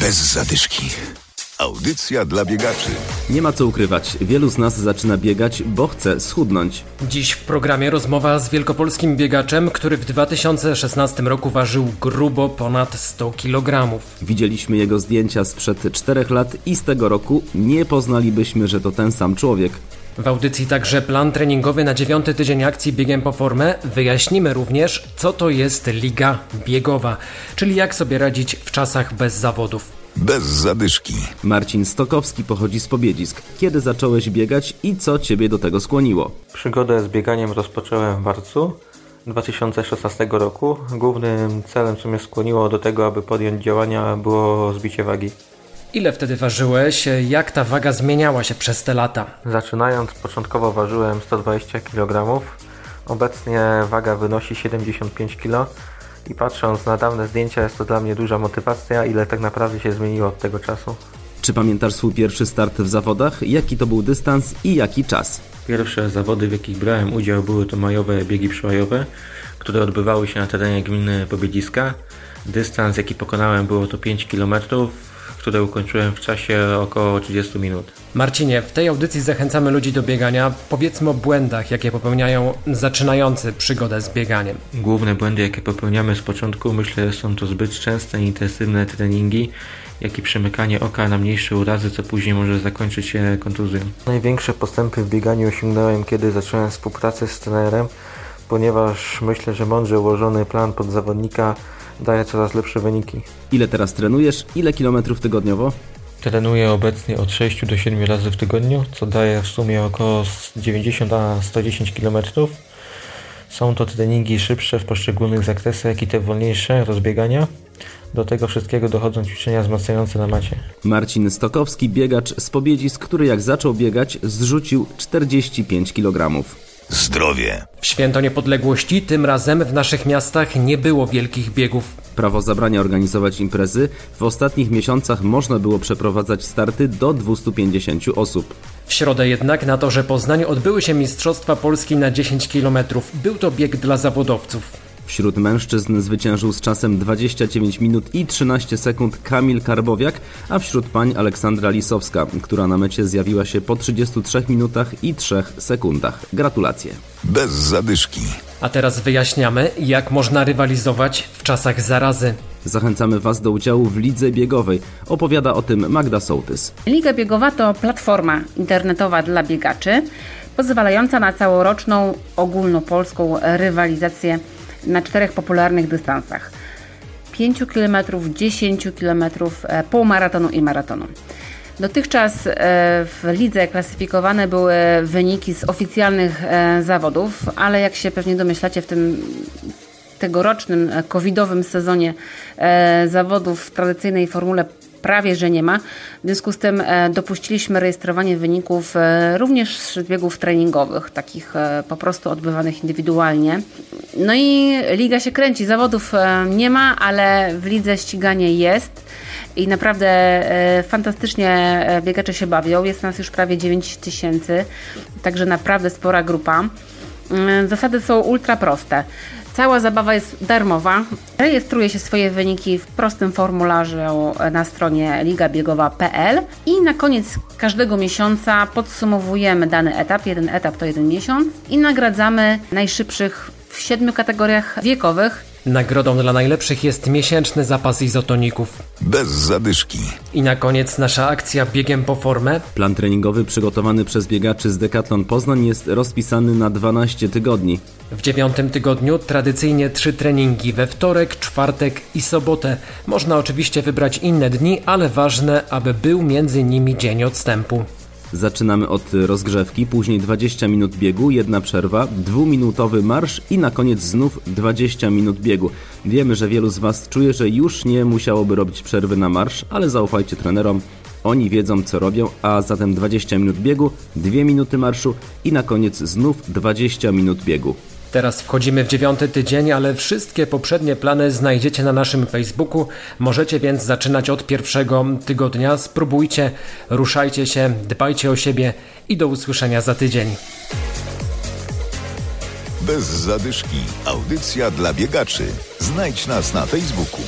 Bez zadyszki. Audycja dla biegaczy. Nie ma co ukrywać, wielu z nas zaczyna biegać, bo chce schudnąć. Dziś w programie rozmowa z wielkopolskim biegaczem, który w 2016 roku ważył grubo ponad 100 kg. Widzieliśmy jego zdjęcia sprzed 4 lat i z tego roku nie poznalibyśmy, że to ten sam człowiek. W audycji także plan treningowy na dziewiąty tydzień akcji Biegiem po formę. Wyjaśnimy również, co to jest Liga Biegowa, czyli jak sobie radzić w czasach bez zawodów. Bez zadyszki. Marcin Stokowski pochodzi z Pobiedzisk. Kiedy zacząłeś biegać i co ciebie do tego skłoniło? Przygodę z bieganiem rozpocząłem w marcu 2016 roku. Głównym celem, co mnie skłoniło do tego, aby podjąć działania, było zbicie wagi. Ile wtedy ważyłeś? Jak ta waga zmieniała się przez te lata? Zaczynając, początkowo ważyłem 120 kg. Obecnie waga wynosi 75 kg. I patrząc na dawne zdjęcia, jest to dla mnie duża motywacja, ile tak naprawdę się zmieniło od tego czasu. Czy pamiętasz swój pierwszy start w zawodach? Jaki to był dystans i jaki czas? Pierwsze zawody, w jakich brałem udział, były to majowe biegi przełajowe, które odbywały się na terenie gminy Pobiedziska. Dystans, jaki pokonałem, było to 5 km, które ukończyłem w czasie około 30 minut. Marcinie, w tej audycji zachęcamy ludzi do biegania. Powiedzmy o błędach, jakie popełniają zaczynający przygodę z bieganiem. Główne błędy, jakie popełniamy z początku, myślę, są to zbyt częste i intensywne treningi, jak i przymykanie oka na mniejsze urazy, co później może zakończyć się kontuzją. Największe postępy w bieganiu osiągnąłem, kiedy zacząłem współpracę z trenerem, ponieważ myślę, że mądrze ułożony plan pod zawodnika daje coraz lepsze wyniki. Ile teraz trenujesz? Ile kilometrów tygodniowo? Trenuję obecnie od 6 do 7 razy w tygodniu, co daje w sumie około 90 a 110 km. Są to treningi szybsze w poszczególnych zakresach, jak i te wolniejsze rozbiegania. Do tego wszystkiego dochodzą ćwiczenia wzmacniające na macie. Marcin Stokowski, biegacz z Pobiedzisk, który jak zaczął biegać, zrzucił 45 kg. Zdrowie. W święto niepodległości tym razem w naszych miastach nie było wielkich biegów. Prawo zabrania organizować imprezy. W ostatnich miesiącach można było przeprowadzać starty do 250 osób. W środę jednak na torze Poznań odbyły się Mistrzostwa Polski na 10 km. Był to bieg dla zawodowców. Wśród mężczyzn zwyciężył z czasem 29 minut i 13 sekund Kamil Karbowiak, a wśród pań Aleksandra Lisowska, która na mecie zjawiła się po 33 minutach i 3 sekundach. Gratulacje. Bez zadyszki. A teraz wyjaśniamy, jak można rywalizować w czasach zarazy. Zachęcamy Was do udziału w lidze biegowej. Opowiada o tym Magda Sołtys. Liga biegowa to platforma internetowa dla biegaczy, pozwalająca na całoroczną ogólnopolską rywalizację na czterech popularnych dystansach: 5 km, 10 km, półmaratonu i maratonu. Dotychczas e, w lidze klasyfikowane były wyniki z oficjalnych e, zawodów, ale jak się pewnie domyślacie, w tym tegorocznym e, covidowym sezonie zawodów w tradycyjnej formule prawie że nie ma. W związku z tym dopuściliśmy rejestrowanie wyników również z biegów treningowych, takich po prostu odbywanych indywidualnie. No i liga się kręci, zawodów nie ma, ale w lidze ściganie jest i naprawdę e, fantastycznie e, biegacze się bawią. Jest nas już prawie 9 tysięcy, także naprawdę spora grupa. Mm, zasady są ultra proste. Cała zabawa jest darmowa. Rejestruje się swoje wyniki w prostym formularzu na stronie ligabiegowa.pl i na koniec każdego miesiąca podsumowujemy dany etap. Jeden etap to jeden miesiąc i nagradzamy najszybszych w siedmiu kategoriach wiekowych Nagrodą dla najlepszych jest miesięczny zapas izotoników. Bez zadyszki. I na koniec nasza akcja biegiem po formę. Plan treningowy przygotowany przez biegaczy z Decathlon Poznań jest rozpisany na 12 tygodni. W dziewiątym tygodniu tradycyjnie trzy treningi we wtorek, czwartek i sobotę. Można oczywiście wybrać inne dni, ale ważne, aby był między nimi dzień odstępu. Zaczynamy od rozgrzewki, później 20 minut biegu, jedna przerwa, dwuminutowy marsz i na koniec znów 20 minut biegu. Wiemy, że wielu z Was czuje, że już nie musiałoby robić przerwy na marsz, ale zaufajcie trenerom, oni wiedzą co robią, a zatem 20 minut biegu, 2 minuty marszu i na koniec znów 20 minut biegu. Teraz wchodzimy w dziewiąty tydzień, ale wszystkie poprzednie plany znajdziecie na naszym Facebooku. Możecie więc zaczynać od pierwszego tygodnia. Spróbujcie, ruszajcie się, dbajcie o siebie i do usłyszenia za tydzień. Bez zadyszki. Audycja dla biegaczy. Znajdź nas na Facebooku.